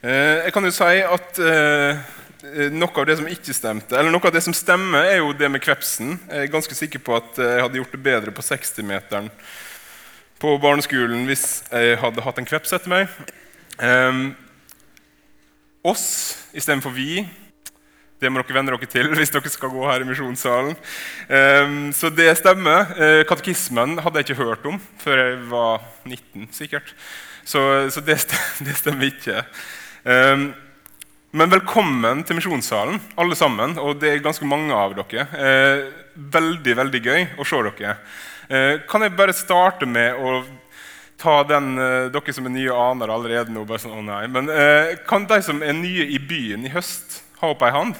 Eh, jeg kan jo si at eh, noe av det som ikke stemte, eller noe av det som stemmer, er jo det med kvepsen. Jeg er ganske sikker på at jeg hadde gjort det bedre på 60-meteren på barneskolen hvis jeg hadde hatt en kveps etter meg. Um, oss istedenfor vi. Det må dere venne dere til hvis dere skal gå her i misjonssalen. Um, så det stemmer. Katekismen hadde jeg ikke hørt om før jeg var 19, sikkert. Så, så det, stemmer, det, stemmer ikke. Um, men velkommen til misjonssalen, alle sammen. Og det er ganske mange av dere. Uh, veldig, veldig gøy å se dere. Uh, kan jeg bare starte med å ta den Dere som er nye, aner allerede nå. bare sånn, å nei. Men kan de som er nye i byen i høst, ha opp ei hand?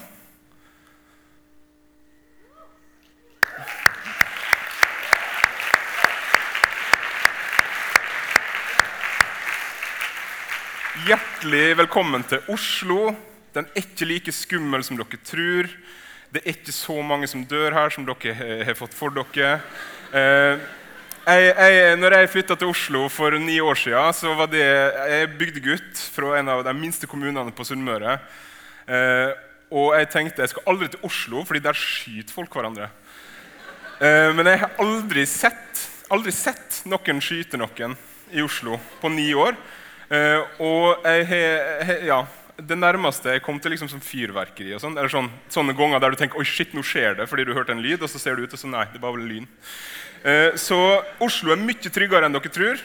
Hjertelig velkommen til Oslo. Den er ikke like skummel som dere tror. Det er ikke så mange som dør her, som dere har fått for dere. Eh, jeg, jeg, når jeg flytta til Oslo for ni år siden, så var det jeg bygdegutt fra en av de minste kommunene på Sunnmøre. Eh, og jeg tenkte jeg skal aldri til Oslo, fordi der skyter folk hverandre. Eh, men jeg har aldri sett, aldri sett noen skyte noen i Oslo på ni år. Uh, og jeg har ja, det nærmeste jeg kom til liksom som fyrverkeri. og sånn, eller sånn, Sånne ganger der du tenker oi shit, nå skjer det fordi du hørte en lyd, og så ser du ut og så nei, det var vel lyn. Uh, så Oslo er mye tryggere enn dere tror.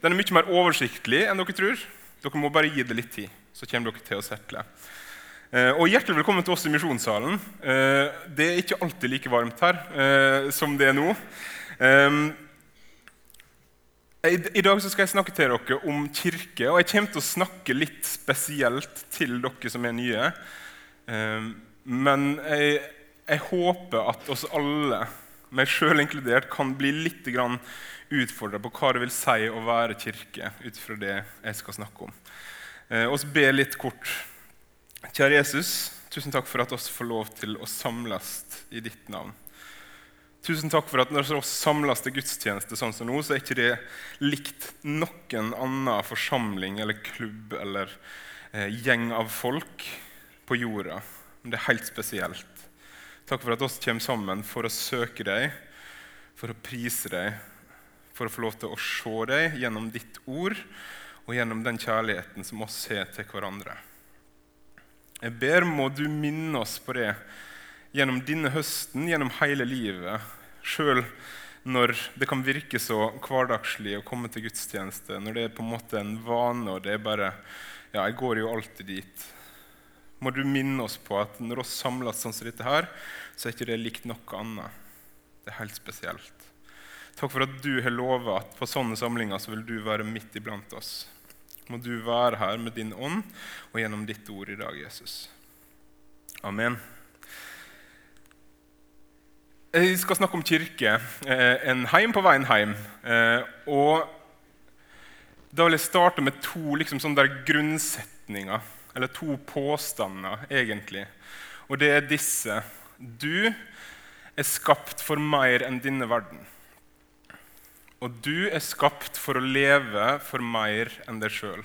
Den er mye mer oversiktlig enn dere tror. Dere må bare gi det litt tid, så kommer dere til å settle. Uh, og Hjertelig velkommen til oss i Misjonssalen. det er ikke alltid like varmt her som det er nå. I dag skal jeg snakke til dere om kirke, og jeg kommer til å snakke litt spesielt til dere som er nye. Ehm, men jeg, jeg håper at oss alle, meg sjøl inkludert, kan bli litt utfordra på hva det vil si å være kirke, ut fra det jeg skal snakke om. Eh, oss be litt kort. Kjære Jesus, tusen takk for at oss får lov til å samles i ditt navn. Tusen takk for at når vi samles til gudstjeneste, sånn som nå, så er ikke det likt noen annen forsamling eller klubb eller eh, gjeng av folk på jorda. Men det er helt spesielt. Takk for at oss kommer sammen for å søke deg, for å prise deg, for å få lov til å se deg gjennom ditt ord og gjennom den kjærligheten som oss har til hverandre. Jeg ber må du minne oss på det gjennom denne høsten, gjennom hele livet, sjøl når det kan virke så hverdagslig å komme til gudstjeneste, når det er på en måte en vane, og det er bare Ja, jeg går jo alltid dit. Må du minne oss på at når vi samles sånn som dette her, så er ikke det likt noe annet. Det er helt spesielt. Takk for at du har lova at på sånne samlinger så vil du være midt iblant oss. Må du være her med din ånd og gjennom ditt ord i dag, Jesus. Amen. Jeg skal snakke om kirke. Eh, en heim på veien hjem. Eh, og da vil jeg starte med to liksom, grunnsetninger, eller to påstander, egentlig. Og det er disse. Du er skapt for mer enn denne verden. Og du er skapt for å leve for mer enn deg sjøl.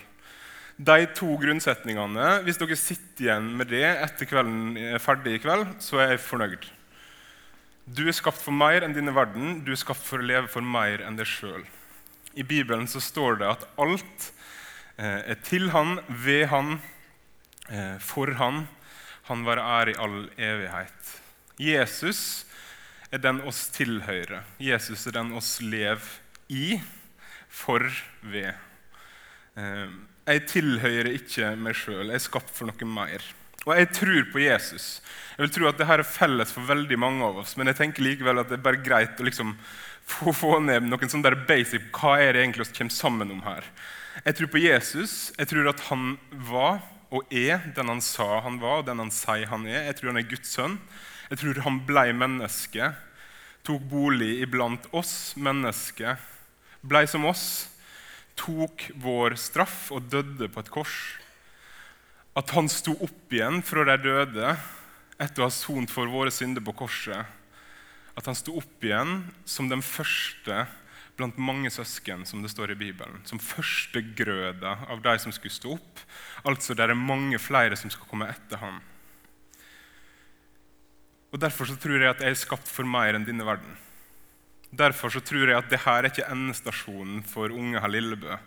De to grunnsetningene, Hvis dere sitter igjen med det etter kvelden er ferdig i kveld, så er jeg fornøyd. Du er skapt for mer enn denne verden. Du er skapt for å leve for mer enn deg sjøl. I Bibelen så står det at alt eh, er til Han, ved Han, eh, for Han. Han være ære i all evighet. Jesus er den oss tilhører. Jesus er den oss lever i, for, ved. Eh, jeg tilhører ikke meg sjøl. Jeg er skapt for noe mer. Og jeg tror på Jesus. Jeg vil tro at dette er felles for veldig mange av oss, men jeg tenker likevel at det er bare greit å liksom få, få, ned noen sånne der basic Hva er det egentlig vi kommer sammen om her? Jeg tror på Jesus. Jeg tror at han var og er den han sa han var, og den han sier han er. Jeg tror han er Guds sønn. Jeg tror han blei menneske, tok bolig iblant oss mennesker, blei som oss, tok vår straff og døde på et kors. At han sto opp igjen fra de døde etter å ha sont for våre synder på korset, at han sto opp igjen som den første blant mange søsken, som det står i Bibelen. Som førstegrøda av de som skulle stå opp. Altså det er mange flere som skal komme etter ham. Og Derfor så tror jeg at jeg er skapt for mer enn denne verden. Derfor så tror jeg at dette er ikke endestasjonen for unge herr Lillebø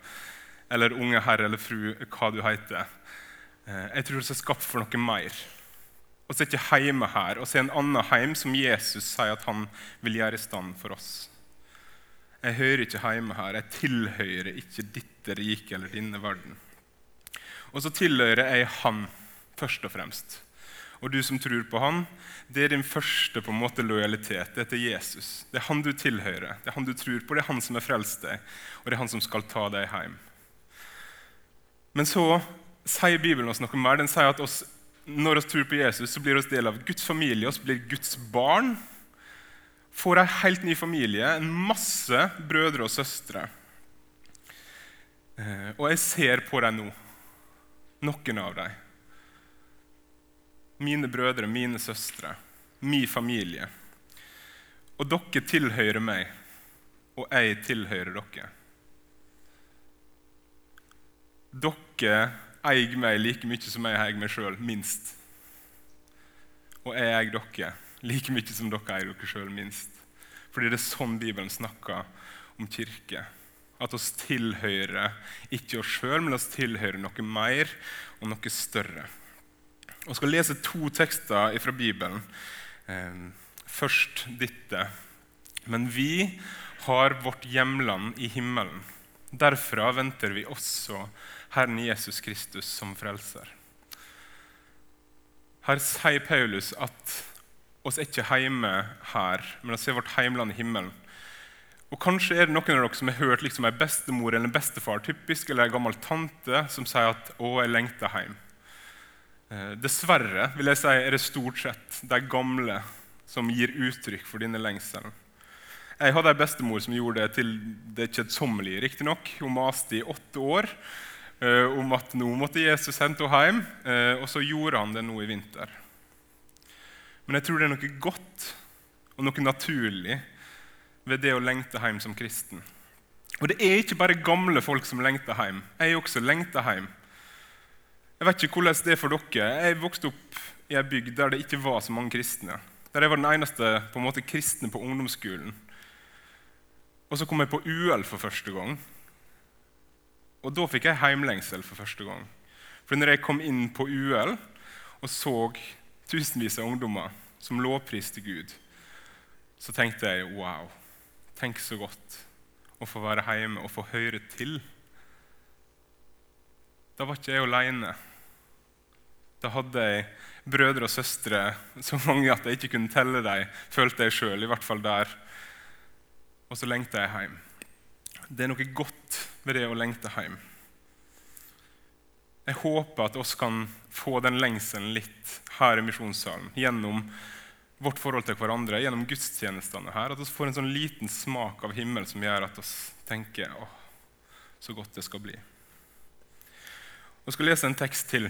eller unge herr eller fru, hva du heter. Eh, jeg tror vi er skapt for noe mer. Vi er ikke hjemme her, vi er en annen heim som Jesus sier at han vil gjøre i stand for oss. Jeg hører ikke hjemme her. Jeg tilhører ikke ditt rike eller denne verden. Og så tilhører jeg Han først og fremst. Og du som tror på Han, det er din første på en måte lojalitet. Det er til Jesus. Det er Han du tilhører, det er Han du tror på, det er Han som har frelst deg, og det er Han som skal ta deg hjem. Men så sier Bibelen oss noe mer. Den sier at oss, når vi tror på Jesus, så blir vi del av Guds familie, oss blir Guds barn. Får en helt ny familie, en masse brødre og søstre. Eh, og jeg ser på dem nå, noen av dem. Mine brødre, mine søstre, min familie. Og dere tilhører meg, og jeg tilhører dere. Dere eier meg like mye som jeg eier meg sjøl, minst. Og jeg eier dere like mye som dere eier dere sjøl, minst. Fordi det er sånn Bibelen snakker om kirke. At oss tilhører ikke oss sjøl, men oss tilhører noe mer og noe større. Vi skal lese to tekster fra Bibelen. Eh, først dette. Men vi har vårt hjemland i himmelen. Derfra venter vi også Herren Jesus Kristus som frelser. Her sier Paulus at oss er ikke hjemme her, men oss er vårt heimland i himmelen. Og Kanskje er det noen av dere som har hørt liksom en bestemor eller en bestefar typisk, eller en gammel tante som sier at 'Å, jeg lengter hjem'. Eh, dessverre vil jeg si, er det stort sett de gamle som gir uttrykk for denne lengselen. Jeg hadde en bestemor som gjorde det til det kjedsommelige. Riktignok. Hun maste i åtte år Eh, om at nå måtte Jesus hente henne hjem, eh, og så gjorde han det nå i vinter. Men jeg tror det er noe godt og noe naturlig ved det å lengte hjem som kristen. Og det er ikke bare gamle folk som lengter hjem. Jeg også lengter hjem. Jeg vet ikke hvordan det er for dere. Jeg vokste opp i ei bygd der det ikke var så mange kristne. Der jeg var den eneste på en måte kristne på ungdomsskolen. Og så kom jeg på UL for første gang. Og da fikk jeg heimlengsel for første gang. For når jeg kom inn på UL og så tusenvis av ungdommer som lovpriste Gud, så tenkte jeg wow, tenk så godt å få være hjemme og få høre til. Da var ikke jeg alene. Da hadde jeg brødre og søstre så mange at jeg ikke kunne telle dem, følte jeg sjøl, i hvert fall der. Og så lengter jeg hjem. Det er noe godt ved det å lengte hjem. Jeg håper at oss kan få den lengselen litt her i Misjonssalen gjennom vårt forhold til hverandre, gjennom gudstjenestene her. At vi får en sånn liten smak av himmel som gjør at vi tenker åh, så godt det skal bli. Jeg skal lese en tekst til.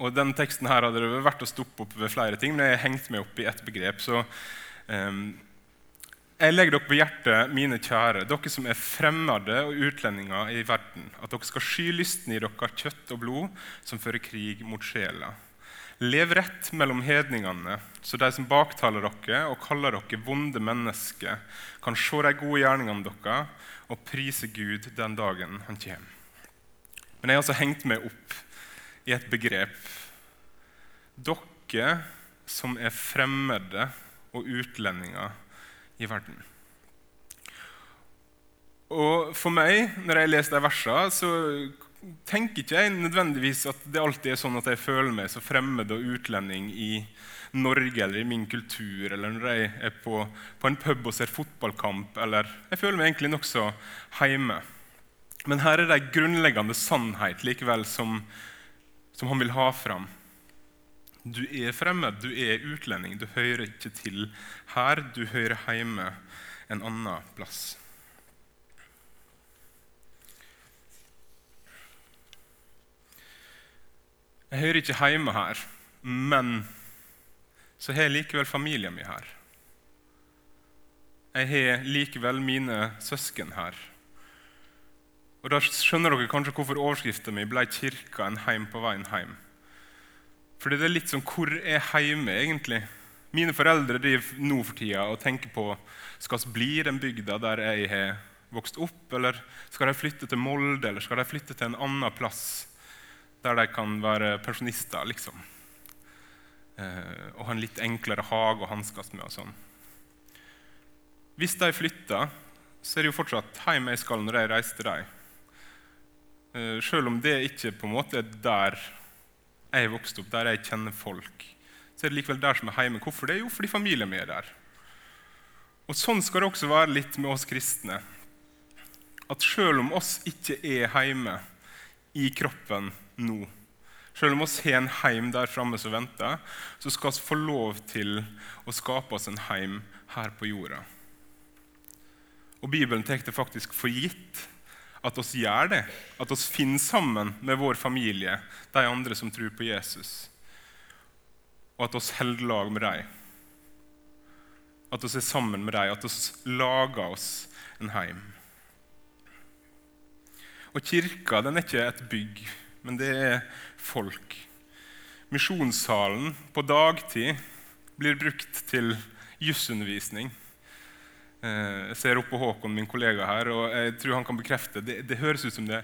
Og den teksten her hadde det vært å stoppe opp ved flere ting, men jeg har hengt meg opp i ett begrep. så um, jeg legger dere på hjertet, mine kjære, dere som er fremmede og utlendinger i verden, at dere skal sky lysten i dere kjøtt og blod som fører krig mot sjela. Lev rett mellom hedningene, så de som baktaler dere og kaller dere vonde mennesker, kan se de gode gjerningene deres og prise Gud den dagen han kommer. Men jeg har altså hengt meg opp i et begrep. Dere som er fremmede og utlendinger i verden. Og For meg, når jeg leser de versene, så tenker ikke jeg nødvendigvis at det alltid er sånn at jeg føler meg så fremmed og utlending i Norge eller i min kultur, eller når jeg er på, på en pub og ser fotballkamp. eller Jeg føler meg egentlig nokså hjemme. Men her er det en grunnleggende sannhet likevel som, som han vil ha fram. Du er fremmed, du er utlending. Du hører ikke til her. Du hører hjemme en annen plass. Jeg hører ikke hjemme her, men så har jeg likevel familien min her. jeg har likevel mine søsken her. Og Da skjønner dere kanskje hvorfor overskriften min ble 'Kirka en heim på veien hjem'. Fordi det er litt sånn Hvor er hjemme, egentlig? Mine foreldre driver nå for tida og tenker på skal vi bli den bygda der jeg har vokst opp, eller skal de flytte til Molde, eller skal de flytte til en annen plass der de kan være pensjonister, liksom? Eh, og ha en litt enklere hage å hanskes med og sånn. Hvis de flytter, så er det jo fortsatt hjem jeg skal når jeg reiser til dem. Eh, selv om det ikke på en måte er der jeg er vokst opp, der jeg kjenner folk, så er det likevel der som er hjemme. Hvorfor det? Jo, fordi familien min er der. Og Sånn skal det også være litt med oss kristne. At selv om oss ikke er hjemme i kroppen nå, selv om oss har en heim der framme som venter, så skal vi få lov til å skape oss en heim her på jorda. Og Bibelen tar det faktisk for gitt at oss gjør det. At oss finner sammen med vår familie, de andre som tror på Jesus. Og at oss holder lag med dem. At oss er sammen med dem, at oss lager oss en heim. Og Kirka den er ikke et bygg, men det er folk. Misjonssalen på dagtid blir brukt til jussundervisning. Eh, jeg ser opp på Håkon, min kollega her, og jeg tror han kan bekrefte det. Det høres ut som det,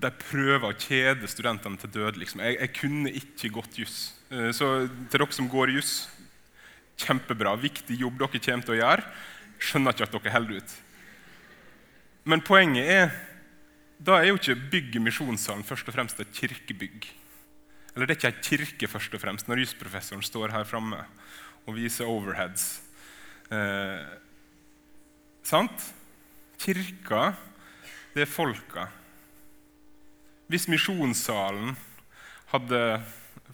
de prøver å kjede studentene til døde. Liksom. Jeg, jeg, kunne ikke gått juss. Eh, så til dere som går juss, kjempebra. Viktig jobb dere kommer til å gjøre. Skjønner ikke at dere holder ut. Men poenget er da er jo ikke bygget Misjonssalen først og fremst et kirkebygg. Eller det er ikke ei kirke først og fremst, når jusprofessoren står her framme og viser overheads. Eh, Sant? Kirka, det er folka. Hvis misjonssalen hadde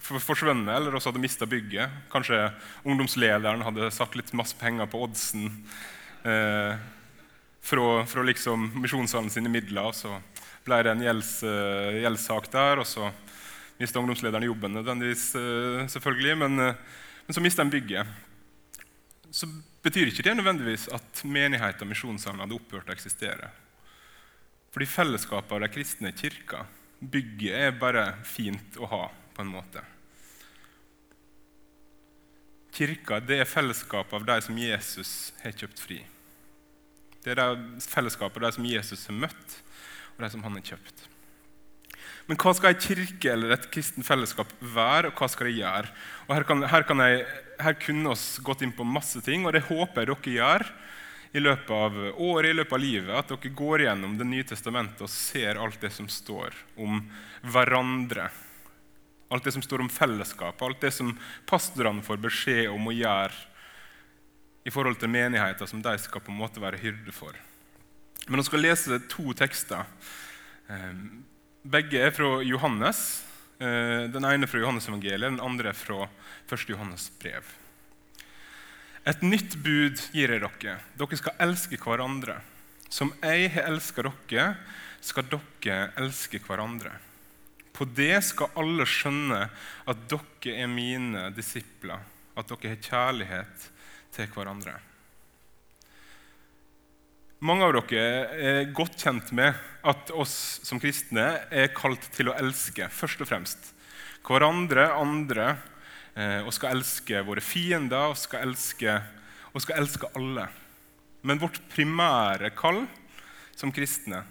forsvunnet, eller også hadde mista bygget Kanskje ungdomslederen hadde satt litt masse penger på oddsen eh, fra, fra liksom misjonssalen sine midler. og Så ble det en gjelds, uh, gjeldssak der, og så mista ungdomslederen jobben nødvendigvis, uh, selvfølgelig, men, uh, men så mista en bygget. Så betyr ikke det nødvendigvis at menigheten og misjonssalen hadde opphørt å eksistere. Fordi fellesskapet av de kristne kirka, bygget, er bare fint å ha på en måte. Kirka det er fellesskapet av de som Jesus har kjøpt fri. Det er det fellesskapet av de som Jesus har møtt, og de som han har kjøpt. Men hva skal ei kirke eller et kristen fellesskap være, og hva skal det gjøre? Og her, kan, her, kan jeg, her kunne vi gått inn på masse ting, og det håper jeg dere gjør i løpet av året, i løpet av livet. At dere går gjennom Det nye testamentet og ser alt det som står om hverandre. Alt det som står om fellesskap, alt det som pastorene får beskjed om å gjøre i forhold til menigheter som de skal på en måte være hyrde for. Men vi skal lese to tekster. Ehm, begge er fra Johannes. Eh, den ene fra Johannes-evangeliet, den andre fra 1. Johannes brev. Et nytt bud gir jeg dere. Dere skal elske hverandre. Som jeg har elska dere, skal dere elske hverandre. På det skal alle skjønne at dere er mine disipler, at dere har kjærlighet til hverandre. Mange av dere er godt kjent med at oss som kristne er kalt til å elske først og fremst hverandre, andre, eh, og skal elske våre fiender og skal elske, og skal elske alle. Men vårt primære kall som kristne,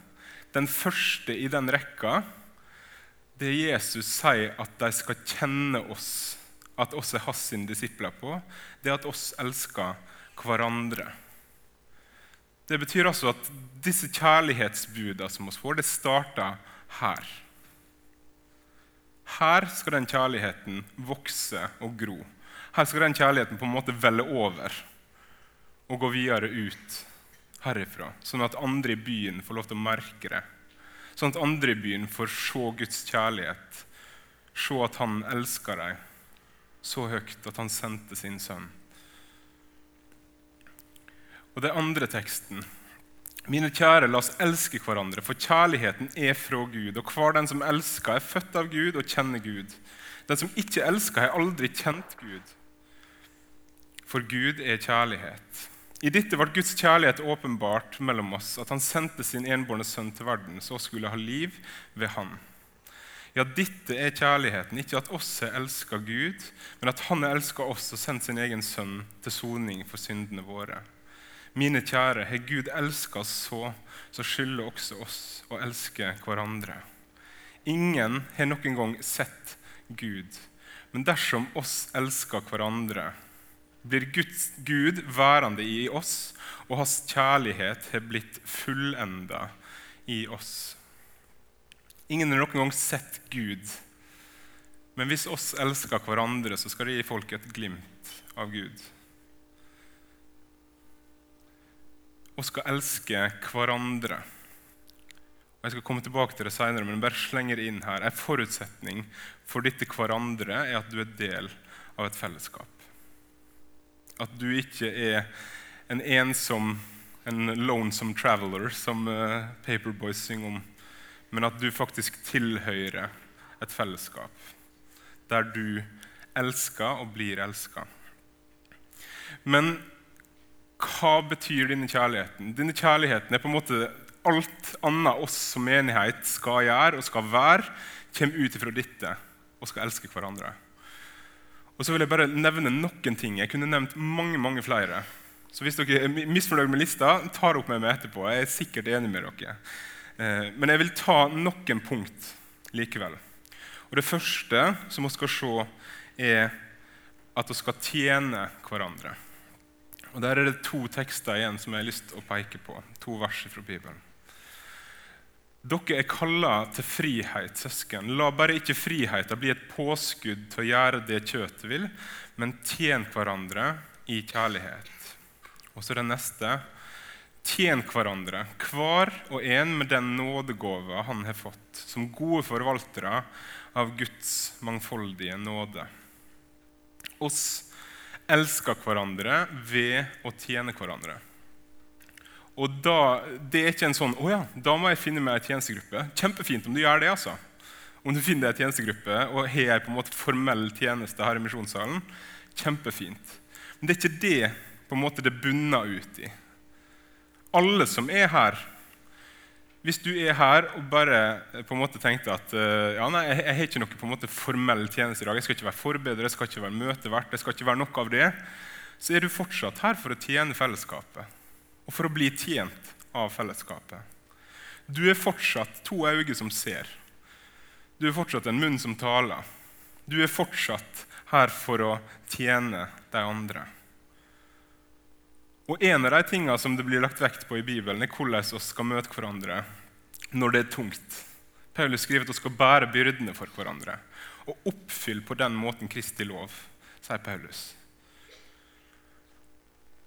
den første i den rekka, det Jesus sier at de skal kjenne oss, at oss er hans disipler på, det er at oss elsker hverandre. Det betyr altså at disse kjærlighetsbudene som vi får, det starter her. Her skal den kjærligheten vokse og gro. Her skal den kjærligheten på en måte velle over og gå videre ut herifra, sånn at andre i byen får lov til å merke det. Sånn at andre i byen får se Guds kjærlighet, se at han elsker dem så høyt at han sendte sin sønn. Og det andre teksten. Mine kjære, la oss elske hverandre, for kjærligheten er fra Gud. Og hver den som elsker, er født av Gud og kjenner Gud. Den som ikke elsker, har aldri kjent Gud. For Gud er kjærlighet. I dette ble Guds kjærlighet åpenbart mellom oss, at han sendte sin enbårne sønn til verden, så skulle ha liv ved han. Ja, dette er kjærligheten, ikke at oss har elska Gud, men at han har elska oss og sendt sin egen sønn til soning for syndene våre. Mine kjære, har Gud elska oss så, så skylder også oss å elske hverandre. Ingen har noen gang sett Gud, men dersom oss elsker hverandre, blir Guds, Gud værende i oss, og hans kjærlighet har blitt fullenda i oss. Ingen har noen gang sett Gud, men hvis oss elsker hverandre, så skal det gi folk et glimt av Gud. Og skal elske hverandre. Jeg skal komme tilbake til det senere, men bare slenger inn her. En forutsetning for dette hverandre er at du er del av et fellesskap. At du ikke er en ensom, en lonesome traveler, som uh, Paperboys synger om, men at du faktisk tilhører et fellesskap der du elsker og blir elska. Hva betyr denne kjærligheten? Denne kjærligheten er på en måte alt annet oss som menighet skal gjøre og skal være, kommer ut ifra dette og skal elske hverandre. Og så vil jeg bare nevne noen ting. Jeg kunne nevnt mange mange flere. Så hvis dere er misfornøyd med lista, ta det opp med meg etterpå. Jeg er sikkert enig med dere. Eh, men jeg vil ta noen punkt likevel. Og Det første som vi skal se, er at vi skal tjene hverandre. Og Der er det to tekster igjen som jeg har lyst til å peke på. To vers fra Bibelen. Dere er kalla til frihet, søsken. La bare ikke friheten bli et påskudd til å gjøre det kjøttet vil, men tjen hverandre i kjærlighet. Og så det neste. Tjen hverandre, hver og en med den nådegåva han har fått, som gode forvaltere av Guds mangfoldige nåde. Oss elsker hverandre ved å tjene hverandre. Og da, Det er ikke en sånn 'Å ja, da må jeg finne meg ei tjenestegruppe'. Kjempefint om du gjør det. altså. Om du finner deg ei tjenestegruppe og har på en måte formell tjeneste her i misjonssalen. Kjempefint. Men det er ikke det på en måte det bunner ut i. Alle som er her Hvis du er her og bare på en måte tenkte at ja, nei, jeg, jeg har ikke noe på en måte formell tjeneste i dag, jeg skal ikke være forbereder, jeg skal ikke være møtevert, jeg skal ikke være noe av det, så er du fortsatt her for å tjene fellesskapet og for å bli tjent av fellesskapet. Du er fortsatt to øyne som ser. Du er fortsatt en munn som taler. Du er fortsatt her for å tjene de andre. Og En av de tingene som det blir lagt vekt på i Bibelen, er hvordan vi skal møte hverandre når det er tungt. Paulus skriver at vi skal bære byrdene for hverandre og oppfylle på den måten Kristi lov, sier Paulus.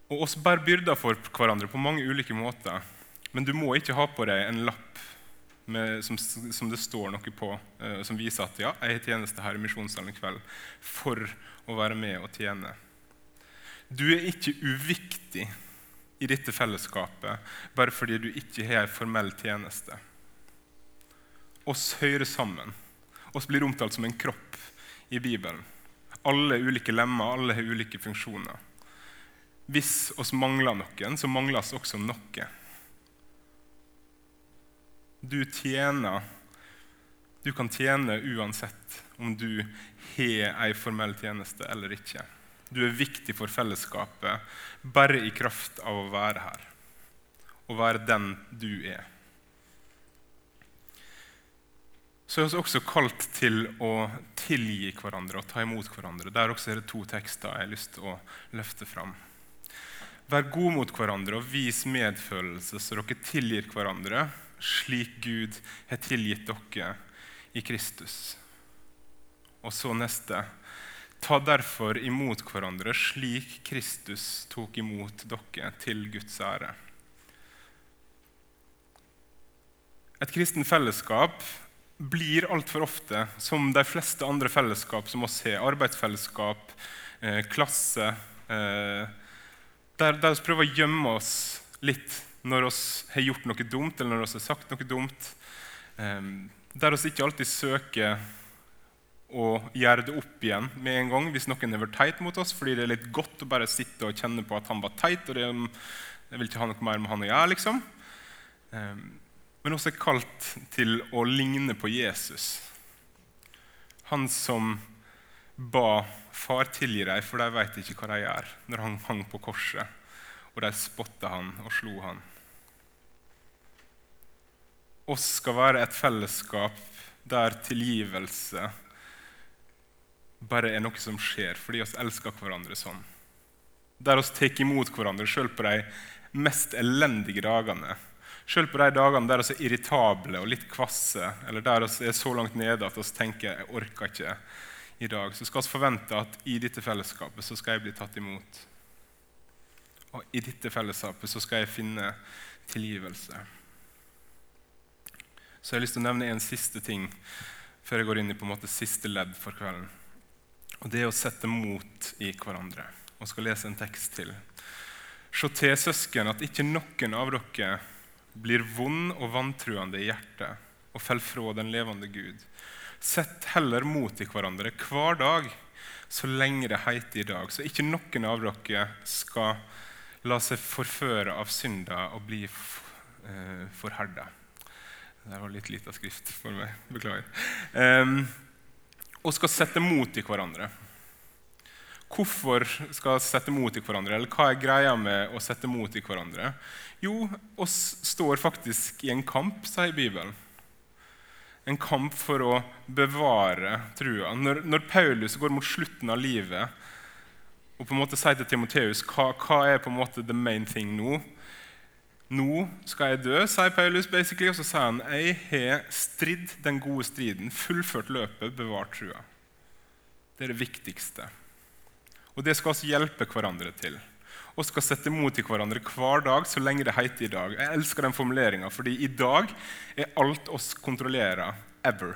Og oss bærer byrder for hverandre på mange ulike måter. Men du må ikke ha på deg en lapp med, som, som, det står noe på, eh, som viser at ja, jeg har tjeneste her i misjonssalen i kveld for å være med og tjene. Du er ikke uviktig i dette fellesskapet bare fordi du ikke har en formell tjeneste. Oss hører sammen. Oss blir omtalt som en kropp i Bibelen. Alle ulike lemmer, alle har ulike funksjoner. Hvis oss mangler noen, så mangler oss også noe. Du tjener Du kan tjene uansett om du har ei formell tjeneste eller ikke. Du er viktig for fellesskapet bare i kraft av å være her. Å være den du er. Så er vi også kalt til å tilgi hverandre og ta imot hverandre. Der også er det to tekster jeg har lyst til å løfte fram. Vær gode mot hverandre og vis medfølelse, så dere tilgir hverandre slik Gud har tilgitt dere i Kristus. Og så neste. Ta derfor imot hverandre slik Kristus tok imot dere til Guds ære. Et kristen fellesskap blir altfor ofte som de fleste andre fellesskap som oss har. Arbeidsfellesskap, eh, klasse, eh, der, vi prøver å gjemme oss litt når vi har gjort noe dumt eller når vi har sagt noe dumt. Eh, der vi ikke alltid søker å gjøre det opp igjen med en gang hvis noen har vært teit mot oss, fordi det er litt godt å bare sitte og kjenne på at han var teit, og det, jeg vil ikke ha noe mer med han å gjøre. liksom. Ehm, men også er kalt til å ligne på Jesus. Han som ba far tilgi dem, for de vet ikke hva de gjør, når han hang på korset, og de spotta han og slo han. Oss skal være et fellesskap der tilgivelse bare er noe som skjer fordi vi elsker hverandre sånn. Der vi tar imot hverandre selv på de mest elendige dagene. Selv på de dagene der vi er irritable og litt kvasse, eller der vi er så langt nede at vi tenker jeg orker ikke i dag, så skal vi forvente at i dette fellesskapet så skal jeg bli tatt imot. Og i dette fellesskapet så skal jeg finne tilgivelse. Så jeg har lyst til å nevne en siste ting før jeg går inn i på en måte siste ledd for kvelden. Og Det er å sette mot i hverandre. Og skal lese en tekst til. Se til, søsken, at ikke noen av dere blir vond og vantruende i hjertet og faller fra den levende Gud. Sett heller mot i hverandre hver dag, så lenge det heter i dag, så ikke noen av dere skal la seg forføre av synda og bli eh, forherda. Det var litt lita skrift for meg. Beklager. Um, og skal sette mot i hverandre. Hvorfor skal sette mot i hverandre? Eller hva er greia med å sette mot i hverandre? Jo, oss står faktisk i en kamp, sier Bibelen. En kamp for å bevare trua. Når, når Paulus går mot slutten av livet og på en måte sier til Timoteus hva, hva er på en måte the main thing nå, nå skal jeg dø, sier Paulus, basically, og så sier han jeg har stridd den gode striden, fullført løpet, bevart trua. Det er det viktigste. Og det skal vi hjelpe hverandre til. Og skal sette mot til hverandre hver dag så lenge det heter i dag. Jeg elsker den formuleringa, fordi i dag er alt oss kontrollerer ever.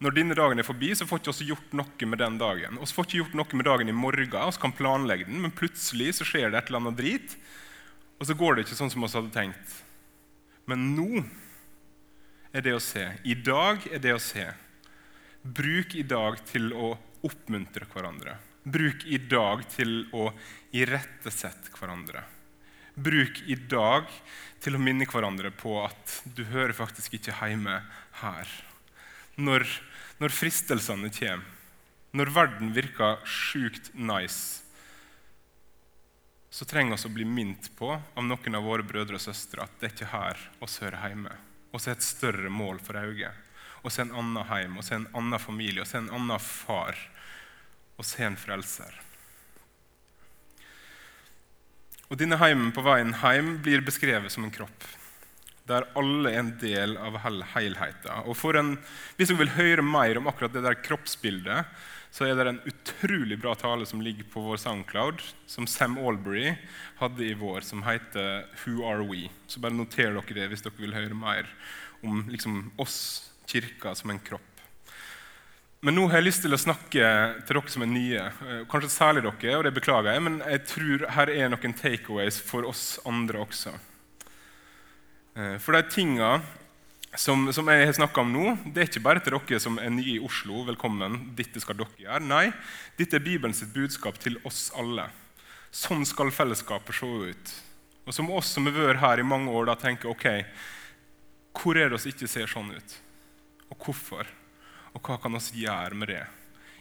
Når denne dagen er forbi, så får ikke oss gjort noe med den dagen. Vi får ikke gjort noe med dagen i morgen, vi kan planlegge den, men plutselig så skjer det et eller annet drit og så går det ikke sånn som vi hadde tenkt. Men nå er det å se. I dag er det å se. Bruk i dag til å oppmuntre hverandre. Bruk i dag til å irettesette hverandre. Bruk i dag til å minne hverandre på at du hører faktisk ikke hjemme her. Når, når fristelsene kommer, når verden virker sjukt nice, så trenger vi å bli minnet på av noen av våre brødre og søstre at det er ikke her oss hører hjemme. Vi har et større mål for øyet. Vi har en annen heim, vi har en annen familie, vi har en annen far. Vi har en frelser. Og Denne heimen på veien hjem blir beskrevet som en kropp, der alle er en del av helheten. Og en, Hvis dere vil høre mer om akkurat det der kroppsbildet, så er det en utrolig bra tale som ligger på vår SoundCloud, som Sam Albury hadde i vår, som heter 'Who Are We?' Så bare noter dere det hvis dere vil høre mer om liksom, oss, kirka, som en kropp. Men nå har jeg lyst til å snakke til dere som er nye, eh, kanskje særlig dere, og det beklager jeg, men jeg tror her er noen takeaways for oss andre også. Eh, for de tinga som, som, jeg har snakka om nå, det er ikke bare til dere som er nye i Oslo. velkommen, dette skal dere gjøre. Nei, dette er Bibelens budskap til oss alle. Sånn skal fellesskapet se ut. Og som oss som har vært her i mange år, da tenker ok, hvor er det oss ikke ser sånn ut? Og hvorfor? Og hva kan oss gjøre med det?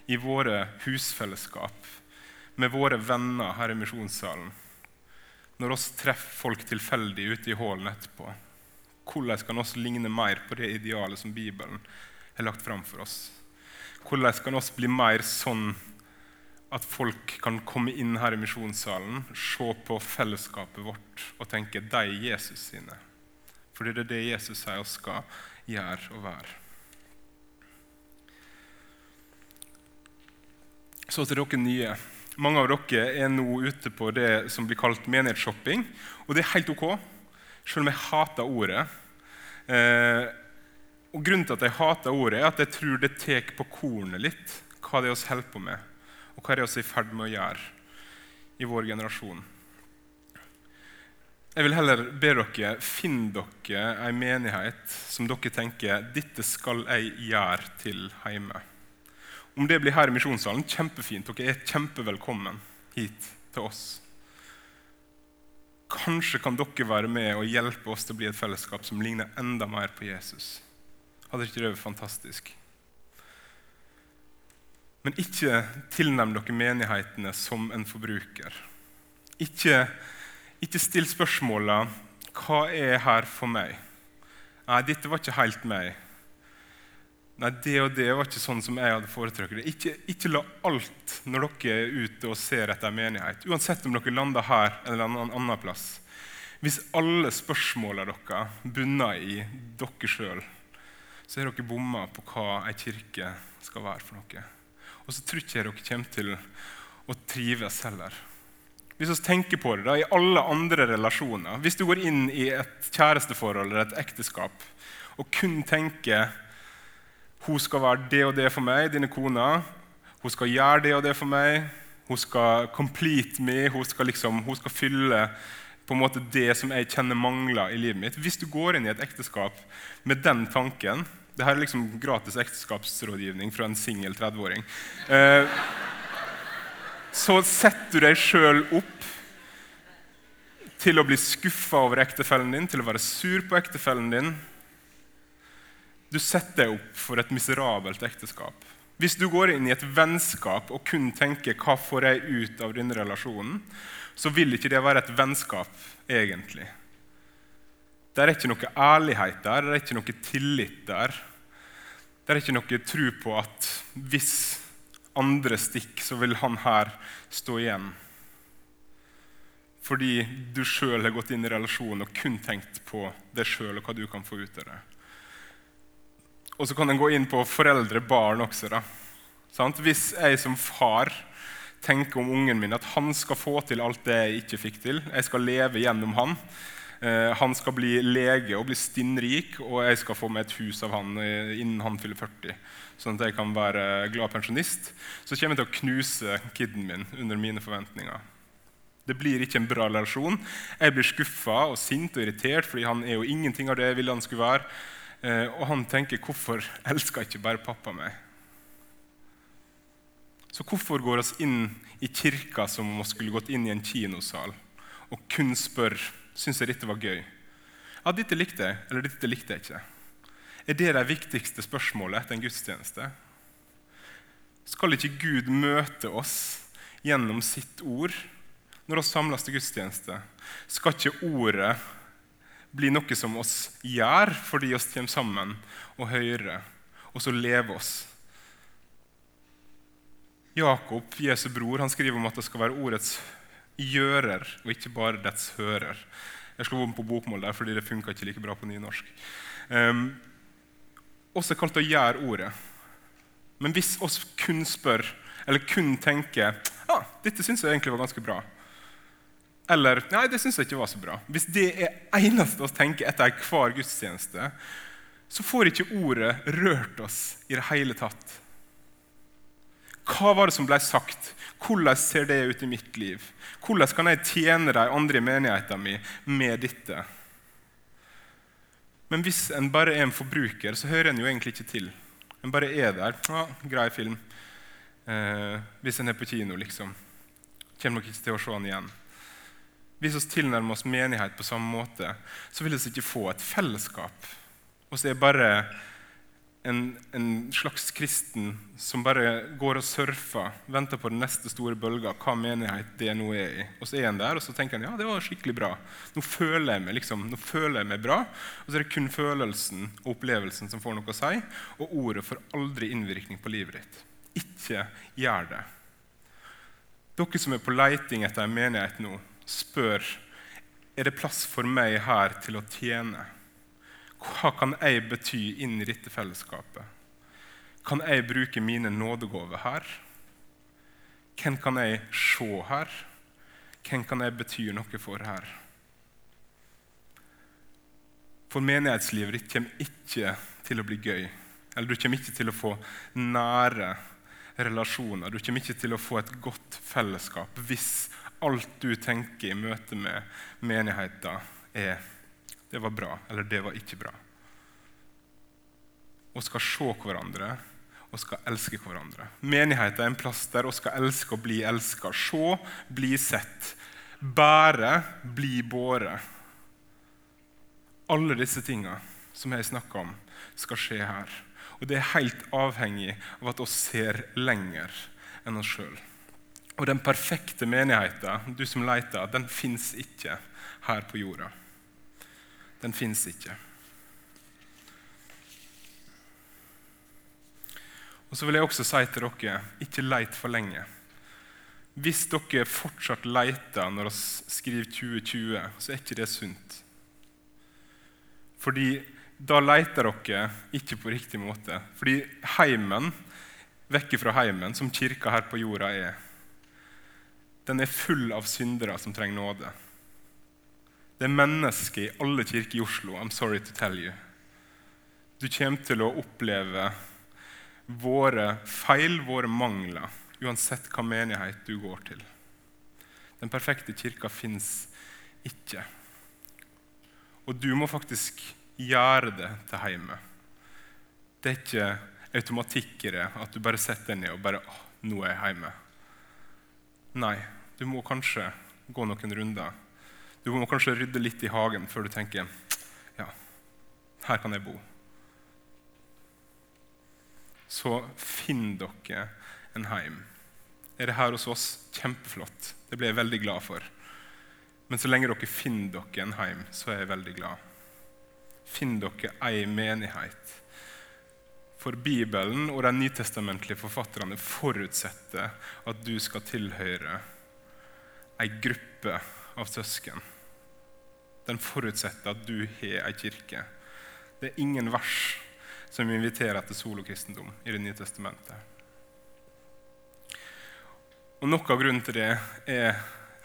I våre husfellesskap, med våre venner her i misjonssalen. Når oss treffer folk tilfeldig ute i hallen etterpå hvordan kan oss ligne mer på det idealet som Bibelen har lagt fram for oss? Hvordan kan oss bli mer sånn at folk kan komme inn her i misjonssalen, se på fellesskapet vårt og tenke de er Jesus sine? Fordi det er det Jesus sier oss skal gjøre og være. Så til dere nye. Mange av dere er nå ute på det som blir kalt menighetsshopping. Og det er helt ok, selv om jeg hater ordet. Eh, og Grunnen til at jeg hater ordet, er at jeg tror det tar på kornet litt hva det er vi holder på med, og hva det er vi i ferd med å gjøre i vår generasjon. Jeg vil heller be dere finne dere en menighet som dere tenker dette skal jeg gjøre til hjemme. Om det blir her i Misjonssalen, kjempefint. Dere er kjempevelkommen hit til oss. Kanskje kan dere være med og hjelpe oss til å bli et fellesskap som ligner enda mer på Jesus. Hadde ikke det vært fantastisk? Men ikke tilnærm dere menighetene som en forbruker. Ikke, ikke still spørsmåla 'Hva er her for meg?' Nei, dette var ikke helt meg. Nei, det og det var ikke sånn som jeg hadde foretrukket det. Ikke, ikke la alt når dere er ute og ser etter menighet, uansett om dere lander her eller en annen plass. Hvis alle spørsmåla dere bunner i dere sjøl, så har dere bomma på hva ei kirke skal være for noe. Og så tror ikke jeg dere kommer til å trives heller. Hvis vi tenker på det da, i alle andre relasjoner Hvis du går inn i et kjæresteforhold eller et ekteskap og kun tenker hun skal være det og det for meg, dine kona. Hun skal gjøre det og det for meg. Hun skal complete me. Hun skal, liksom, hun skal fylle på en måte det som jeg kjenner mangler i livet mitt. Hvis du går inn i et ekteskap med den tanken det her er liksom gratis ekteskapsrådgivning fra en singel 30-åring. Eh, så setter du deg sjøl opp til å bli skuffa over ektefellen din, til å være sur på ektefellen din. Du setter deg opp for et miserabelt ekteskap. Hvis du går inn i et vennskap og kun tenker 'hva får jeg ut av denne relasjonen', så vil ikke det være et vennskap egentlig. Det er ikke noe ærlighet der, det er ikke noe tillit der. Det er ikke noe tro på at hvis andre stikker, så vil han her stå igjen. Fordi du sjøl har gått inn i relasjonen og kun tenkt på deg sjøl og hva du kan få ut av det. Og så kan en gå inn på foreldre-barn også. da. Hvis jeg som far tenker om ungen min at han skal få til alt det jeg ikke fikk til, jeg skal leve gjennom han, Eh, han skal bli lege og bli stinnrik, og jeg skal få meg et hus av han eh, innen han fyller 40. Sånn at jeg kan være glad pensjonist. Så kommer jeg til å knuse kiden min under mine forventninger. Det blir ikke en bra relasjon. Jeg blir skuffa og sint og irritert, fordi han er jo ingenting av det jeg ville han skulle være. Eh, og han tenker 'Hvorfor elsker ikke bare pappa meg?' Så hvorfor går oss inn i kirka som om vi skulle gått inn i en kinosal og kun spør Syns jeg dette var gøy? Ja, dette likte jeg, eller dette likte jeg ikke. Er det de viktigste spørsmålet etter en gudstjeneste? Skal ikke Gud møte oss gjennom sitt ord når vi samles til gudstjeneste? Skal ikke ordet bli noe som oss gjør fordi vi kommer sammen og hører, og så lever oss? Jakob, Jesu bror, han skriver om at det skal være ordets gjører, og ikke bare dets hører. Jeg slo om på bokmål der fordi det funka ikke like bra på nynorsk. Um, også kalt å gjøre ordet. Men hvis oss kun spør, eller kun tenker ah, dette syns jeg egentlig var ganske bra, eller nei, det syns jeg ikke var så bra Hvis det er eneste vi tenker etter hver gudstjeneste, så får ikke ordet rørt oss i det hele tatt. Hva var det som ble sagt? Hvordan ser det ut i mitt liv? Hvordan kan jeg tjene de andre i menigheten min med dette? Men hvis en bare er en forbruker, så hører en jo egentlig ikke til. En bare er der. Ja, grei film. Eh, hvis en er på kino, liksom. Kommer nok ikke til å se den igjen. Hvis vi tilnærmer oss menighet på samme måte, så vil vi ikke få et fellesskap. Så er bare en, en, slags kristen som bare går og surfer, venter på den neste store bølga, hva menighet det nå er i. Og så er han der, og så tenker han ja, det var skikkelig bra. Nå føler jeg meg liksom, nå føler jeg meg bra. Og så er det kun følelsen og opplevelsen som får noe å si. Og ordet får aldri innvirkning på livet ditt. Ikke gjør det. Dere som er på leiting etter en menighet nå, spør er det plass for meg her til å tjene. Hva kan jeg bety inn i dette fellesskapet? Kan jeg bruke mine nådegaver her? Hvem kan jeg se her? Hvem kan jeg bety noe for her? For menighetslivet ditt kommer ikke til å bli gøy. Eller du kommer ikke til å få nære relasjoner. Du kommer ikke til å få et godt fellesskap hvis alt du tenker i møte med menigheten, er 'det var bra' eller 'det var ikke bra'. Og skal se hverandre og skal elske hverandre. Menigheten er en plass der vi skal elske og bli elska. Se, bli sett. Bære, bli båret. Alle disse tingene som jeg snakker om, skal skje her. Og det er helt avhengig av at vi ser lenger enn oss sjøl. Og den perfekte menigheten, du som leter, den fins ikke her på jorda. Den fins ikke. Og så vil jeg også si til dere ikke leit for lenge. Hvis dere fortsatt leter når vi skriver 2020, så er ikke det sunt. Fordi da leter dere ikke på riktig måte. Fordi heimen, vekk fra heimen, som kirka her på jorda er, den er full av syndere som trenger nåde. Det er mennesker i alle kirker i Oslo. I'm sorry to tell you. Du kommer til å oppleve våre feil, våre mangler, uansett hva menighet du går til. Den perfekte kirka fins ikke. Og du må faktisk gjøre det til hjemme. Det er ikke automatikk i det at du bare setter deg ned og bare nå er jeg hjemme. Nei, du må kanskje gå noen runder. Du må kanskje rydde litt i hagen før du tenker ja, her kan jeg bo. Så finn dere en heim. Er det her hos oss? Kjempeflott. Det blir jeg veldig glad for. Men så lenge dere finner dere en heim, så er jeg veldig glad. Finn dere ei menighet. For Bibelen og de nytestamentlige forfatterne forutsetter at du skal tilhøre ei gruppe av søsken. Den forutsetter at du har ei kirke. Det er ingen vers som inviterer til solokristendom i Det nye testamentet. Og Noe av grunnen til det er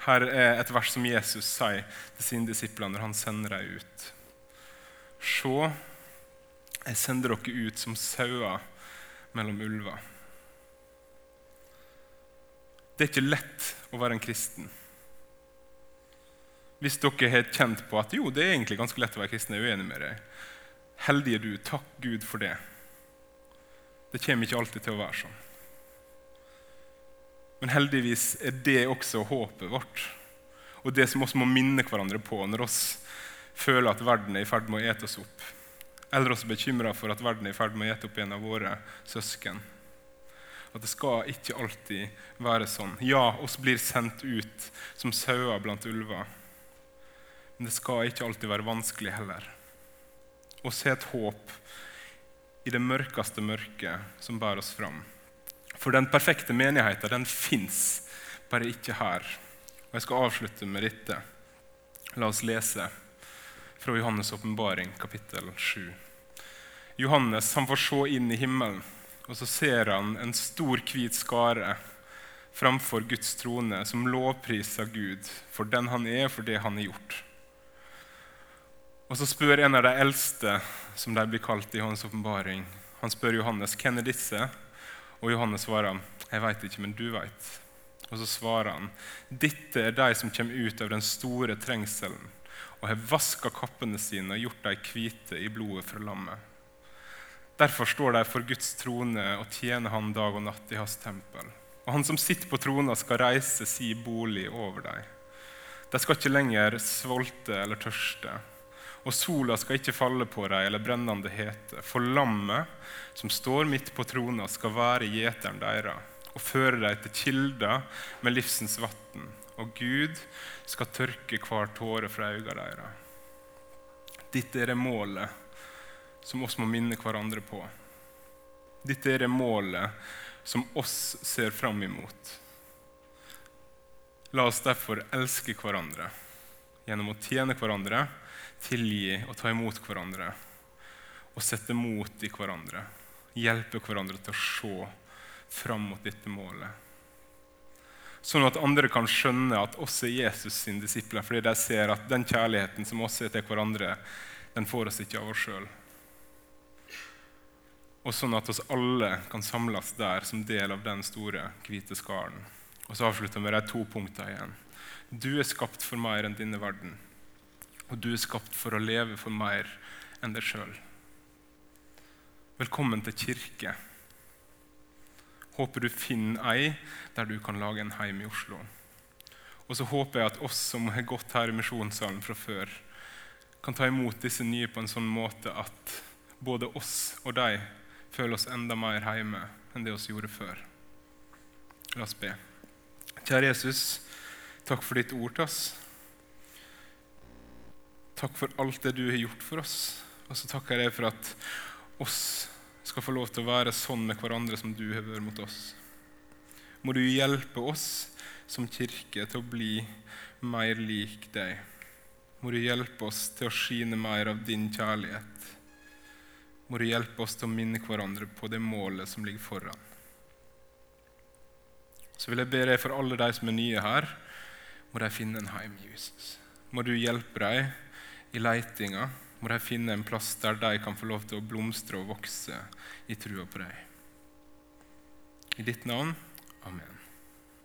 her er et vers som Jesus sier til sine disipler når han sender dem ut. Se, jeg sender dere ut som sauer mellom ulver. Det er ikke lett å være en kristen. Hvis dere har kjent på at jo, det er egentlig ganske lett å være kristen, jeg er uenig med deg. Heldige du. Takk Gud for det. Det kommer ikke alltid til å være sånn. Men heldigvis er det også håpet vårt, og det som vi må minne hverandre på når vi føler at verden er i ferd med å ete oss opp, eller oss bekymra for at verden er i ferd med å ete opp en av våre søsken. At det skal ikke alltid være sånn. Ja, oss blir sendt ut som sauer blant ulver. Men det skal ikke alltid være vanskelig heller. Å se et håp i det mørkeste mørket som bærer oss fram. For den perfekte menigheten den fins, bare ikke her. Og Jeg skal avslutte med dette. La oss lese fra Johannes' åpenbaring, kapittel 7. Johannes han får se inn i himmelen, og så ser han en stor, hvit skare framfor Guds trone som lovpriser Gud for den han er, for det han har gjort. Og Så spør en av de eldste, som de blir kalt i hans åpenbaring, han spør Johannes hvem er disse Og Johannes svarer jeg vet ikke, men du vet. Og Så svarer han dette er de som kommer ut av den store trengselen og har vaska kappene sine og gjort dem hvite i blodet fra lammet. Derfor står de for Guds trone og tjener Han dag og natt i hans tempel. Og Han som sitter på trona, skal reise si bolig over dem. De skal ikke lenger svolte eller tørste og sola skal ikke falle på dem eller brennende hete. For lammet som står midt på trona, skal være gjeteren deres og føre dem til kilder med livsens vann. Og Gud skal tørke hver tåre fra øynene deres. Dette er det målet som oss må minne hverandre på. Dette er det målet som oss ser fram imot. La oss derfor elske hverandre gjennom å tjene hverandre tilgi og ta imot hverandre og sette mot i hverandre. Hjelpe hverandre til å se fram mot dette målet. Sånn at andre kan skjønne at oss er Jesus sine disipler, fordi de ser at den kjærligheten som oss er til hverandre, den får oss ikke av oss sjøl. Og sånn at oss alle kan samles der som del av den store, hvite skaren. Og så avslutter vi med de to punktene igjen. Du er skapt for mer enn denne verden. Og du er skapt for å leve for mer enn deg sjøl. Velkommen til kirke. Håper du finner ei der du kan lage en heim i Oslo. Og så håper jeg at oss som har gått her i misjonssalen fra før, kan ta imot disse nye på en sånn måte at både oss og de føler oss enda mer hjemme enn det vi gjorde før. La oss be. Kjære Jesus, takk for ditt ord til oss. Takk for alt det du har gjort for oss. Og så takker jeg deg for at oss skal få lov til å være sånn med hverandre som du har vært mot oss. Må du hjelpe oss som kirke til å bli mer lik deg. Må du hjelpe oss til å skine mer av din kjærlighet. Må du hjelpe oss til å minne hverandre på det målet som ligger foran. Så vil jeg be deg for alle de som er nye her, må de finne en heim, Jesus. Må du hjelpe dem i leitinga. Må de finne en plass der de kan få lov til å blomstre og vokse i trua på deg. I ditt navn. Amen.